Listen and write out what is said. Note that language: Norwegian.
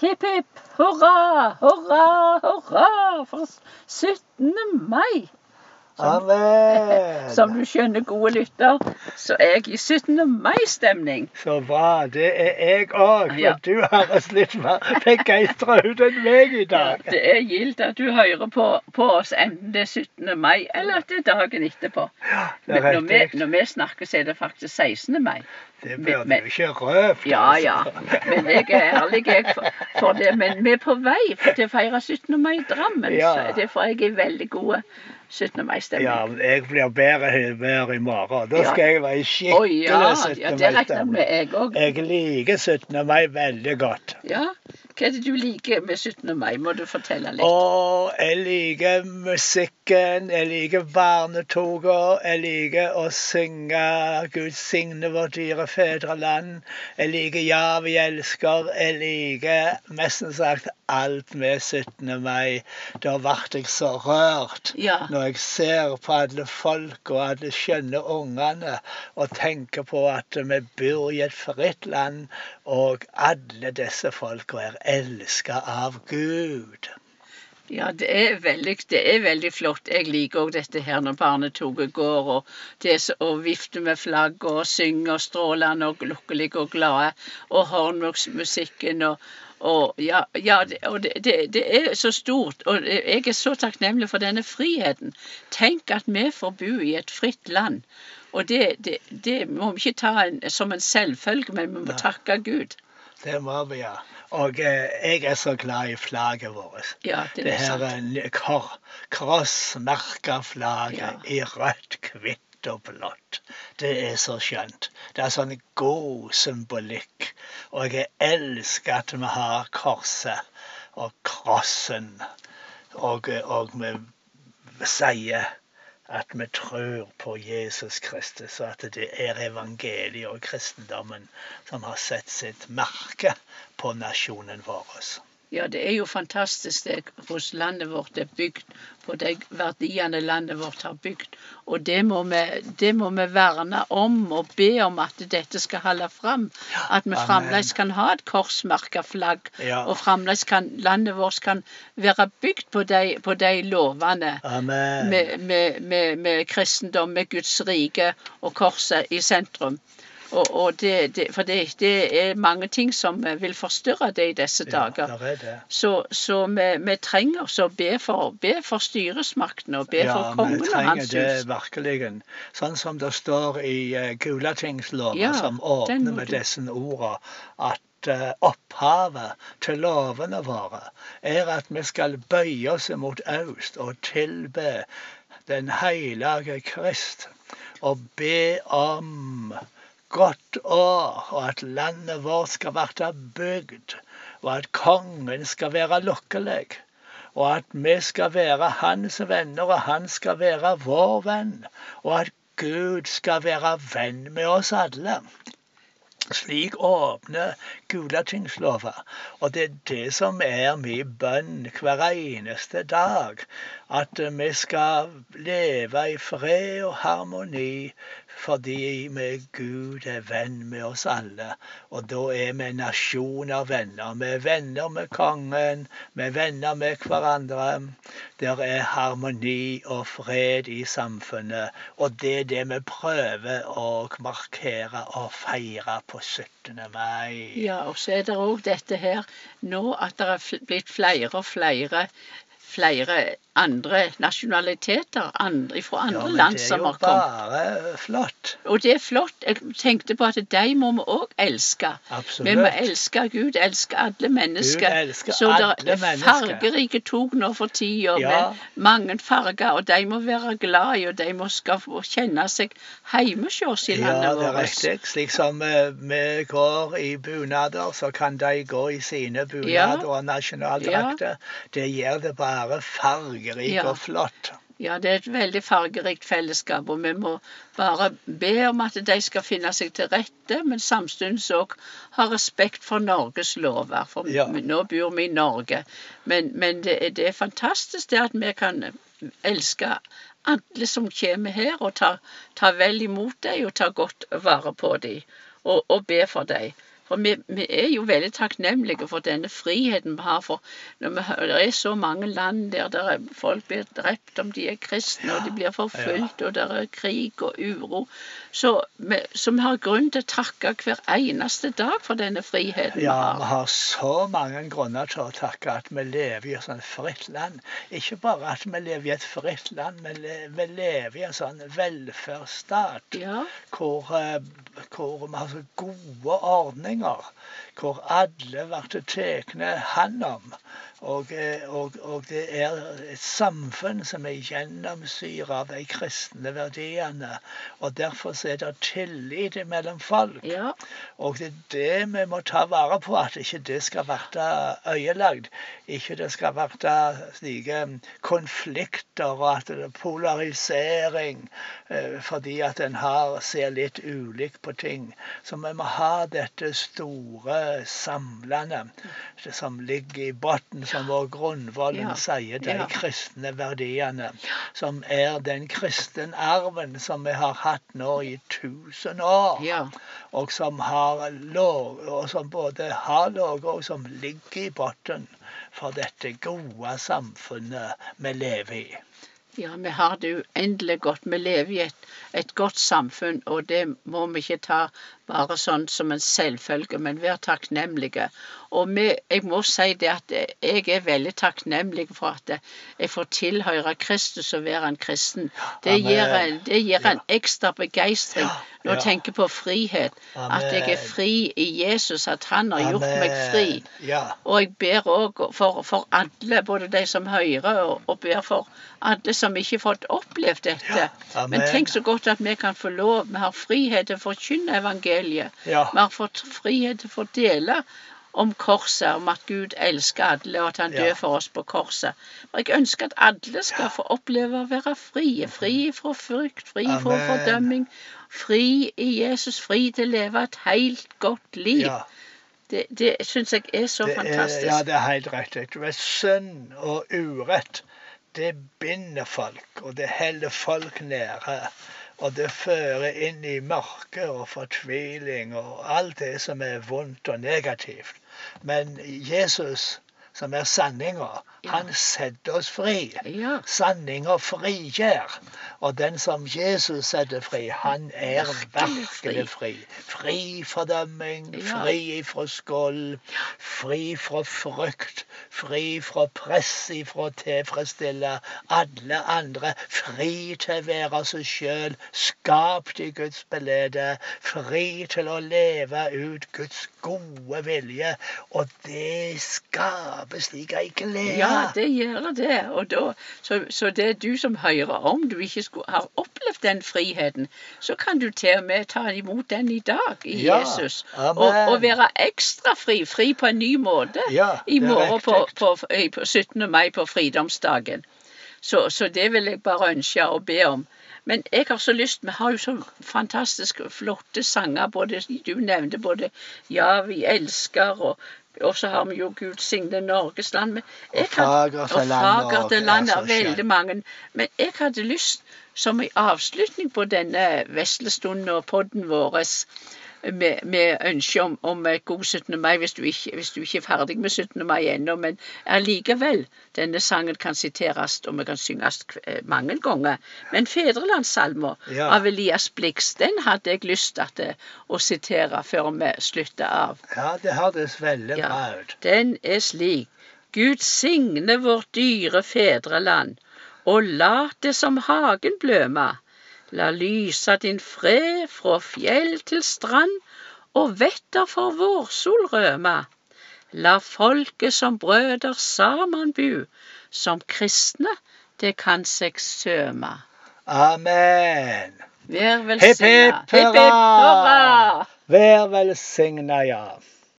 Hipp hipp hurra, hurra, hurra for 17. mai. Amen. Som du skjønner, gode lytter, så er jeg i 17. mai-stemning. Så bra. Det er jeg òg. For Ja. du høres litt mer begeistra ut enn meg i dag. Det er gildt at du hører på, på oss enten det er 17. mai eller at det er dagen etterpå. Ja, Det er Men når vi, når vi snakker, så er det faktisk 16. mai. Det blir men- jo ikke røpe. Ja, ja. Men jeg er ærlig jeg for, for det. Men vi er på vei til å feire 17. mai i Drammen. Ja. Så derfor er jeg i veldig god 17. mai-stemning. Ja, jeg blir bedre humør i morgen. Da Ja. skal jeg være i skikkelig ja, 17. ja, det regner jeg mai-stemning. med, jeg. Jeg liker 17. mai veldig godt. Ja. Hva er det du liker med 17. mai? Må du fortelle litt? Å, jeg liker musikken, jeg liker barnetoger, jeg liker å synge Gud signe vårt dyre fedreland. Jeg liker Ja, vi elsker. Jeg liker nesten sagt alt med 17. mai. Da ble jeg så rørt Ja. når jeg ser på alle folk og alle skjønne ungene og tenker på at vi bor i et fritt land, og alle disse folka er elska av Gud. Ja, det er, veldig, det er veldig flott. Jeg liker òg dette her når barnetoget går, og det å vifte og med flagg og synger strålende og lukkelige og glade, og hornmusikken og og ja, ja det, og det, det, det er så stort, og jeg er så takknemlig for denne friheten. Tenk at vi får bo i et fritt land. Og det, må vi ikke ta en, som en selvfølge, men vi må takke Gud. Det må vi gjøre. Og eh, jeg er så glad i flagget vårt. Ja, det Det er her kor, krossmerka flagget Ja. i rødt, hvitt og blått. Det er så skjønt. Det er sånn god symbolikk. Og jeg elsker at vi har korset og krossen. Og, og vi sier at vi tror på Jesus Kristus, og at det er evangeliet og kristendommen som har sett sitt merke på nasjonen vår. Ja, det er jo fantastisk det hvordan landet vårt er bygd, på de verdiene landet vårt har bygd. Og det må, vi, det må vi verne om og be om at dette skal holde fram. At vi Amen. fremdeles kan ha et korsmerka flagg, Ja. og fremdeles kan landet vårt kan være bygd på de, på de lovene. Amen. Med, med, med, med kristendom, med Guds rike og korset i sentrum. Og, og det, det, for det, det er mange ting som eh, vil forstyrre det i disse dager. Ja. Så, så vi, vi trenger så be for, be for styresmaktene og be ja, for vi kongen og trenger det virkelig. Sånn som det står i uh, Gulatingslova, Ja, som åpner med disse ordene, at eh, opphavet til lovene våre er at vi skal bøye oss mot øst og tilbe den hellige Krist og be om godt år, og at landet vårt skal være bygd, og at kongen skal være lukkelig, og at vi skal være hans venner, og han skal være vår venn, og at Gud skal være venn med oss alle. Slik åpner Gulatingslova. Og det er det som er min bønn hver eneste dag. At vi skal leve i fred og harmoni fordi Gud er venn med oss alle. Og da er vi en nasjon av venner. Vi er venner med kongen, vi er venner med hverandre. Der er harmoni og fred i samfunnet. Og det er det vi prøver å markere og feire på 17. mai. Ja, og så er det òg dette her nå at det er blitt flere og flere flere andre nasjonaliteter andre, fra andre Ja, men kommet. det er jo bare flott. Og det er flott. Jeg tenkte på at de må vi òg elske. Vi må elske Gud, elske alle mennesker. Gud elsker så alle det er fargerike tog nå for tida, Ja. med mange farger, og de må være glad i, og de må skal få kjenne seg hjemme hos i Ja, det er riktig. Slik som eh, vi går i bunader, så kan de gå i sine bunader Ja. og nasjonaldrakter. Det gjør det bare fargerikt Ja. og flott. Ja, det er et veldig fargerikt fellesskap, og vi må bare be om at de skal finne seg til rette, men samtidig òg ha respekt for Norges lover. For Ja. nå bor vi i Norge. Men, men det, er, det er fantastisk det at vi kan elske alle som kommer her, og ta, ta vel imot dem og ta godt vare på dem. Og, og be for dem. For vi, vi er jo veldig takknemlige for denne friheten vi har. For når vi, det er så mange land der, der er- folk blir drept om de er kristne, og de blir forfulgt, og det er krig og uro. Så vi, så vi har grunn til å takke hver eneste dag for denne friheten Ja, vi har. har så mange grunner til å takke at vi lever i et sånt fritt land. Ikke bare at vi lever i et fritt land, men vi lever i en sånn velferdsstat Ja, hvor, eh, hvor vi har så gode ordninger. Hvor alle ble tatt hånd om. Og, eh, og, og det er et samfunn som er gjennomsyret av de kristne verdiene. Og derfor er det tillit mellom folk. ja, Og det er det vi må ta vare på, at ikke det skal bli øyelagt. Ikke det skal bli slike konflikter og at det er polarisering eh, fordi at en har, ser litt ulikt på ting. Så vi må ha dette store samlende som ligger i bunnen, som vår grunnvollen sier, de kristne verdiene. Som er den kristenarven som vi har hatt nå i tusen år og som har låg, og som både har ligget og som ligger i bunnen for dette gode samfunnet vi lever i. Ja, vi har det uendelig godt. Vi lever i et, et godt samfunn, og det må vi ikke ta bare sånn som en selvfølge, men vær takknemlige. Og vi, jeg må si det at jeg er veldig takknemlig for at jeg får tilhøre Kristus og være en kristen. Det gir en, det gir en ekstra begeistring når jeg tenker på frihet. At jeg er fri i Jesus, at han har gjort meg fri. Og jeg ber òg for, for alle, både de som hører, og, og ber for alle som ikke har fått opplevd dette. Men tenk så godt at vi kan få lov. Vi har frihet til å forkynne evangeliet. Ja. Vi har fått frihet til å få dele om korset, om at Gud elsker alle, og at han dør for oss på korset. Og jeg ønsker at alle skal få oppleve å være frie. Fri fra frykt, fri fra Amen. fordømming. Fri i Jesus, fri til å leve et helt godt liv. ja. Det, det syns jeg er så Det er, fantastisk. ja, det er helt riktig. Du vet, Synd og urett, det binder folk, og det holder folk nede. Og det fører inn i mørke og fortviling og alt det som er vondt og negativt. Men Jesus, som er sanninga, Ja. han setter oss fri. Ja, Sanninga frigjør. Og den som Jesus setter fri, han er Virkelig fri. virkelig fri. Fri fra dømming, Ja. fri fra skål, fri fra frykt, fri fra press ifra å tilfredsstille alle andre. Fri til å være seg sjøl, skapt i Guds belede. Fri til å leve ut Guds gode vilje. Og det skaper slik Eikelære. ja, det gjør det. Og da, så, så det er du som hører om du ikke skulle, har opplevd den friheten, så kan du til og med ta imot den i dag i Ja, Jesus. Og, og være ekstra fri. Fri på en ny måte. Ja, I morgen på, på, på 17. mai på fridomsdagen. Så, så det vil jeg bare ønske og be om. Men jeg har så lyst, vi har jo så fantastisk flotte sanger. både Du nevnte både 'Ja, vi elsker' og og så har vi jo 'Gud signe Norges land'. Men jeg er og landet land skjønt. veldig mange. Men jeg hadde lyst, som en avslutning på denne veslestunden og podden vår, med, med ønske om, om et god 17. mai, hvis du, ikke, hvis du ikke er ferdig med 17. mai ennå, men allikevel. Denne sangen kan siteres, og vi kan synges eh, mange ganger. Men 'Fedrelandssalmer' Ja. av Elias Blix, den hadde jeg lyst til å sitere før vi slutter av. Ja, det hørtes veldig Ja. bra ut. Den er slik. Gud signe vårt dyre fedreland, og lat det som hagen bløma. La lysa din fred fra fjell til strand, og vetter for vårsol røma. La folket som brøder saman bu, som kristne det kan seg søma. Amen. Vær Hipp, velsigna. hipp, hurra! Vær velsigna, ja.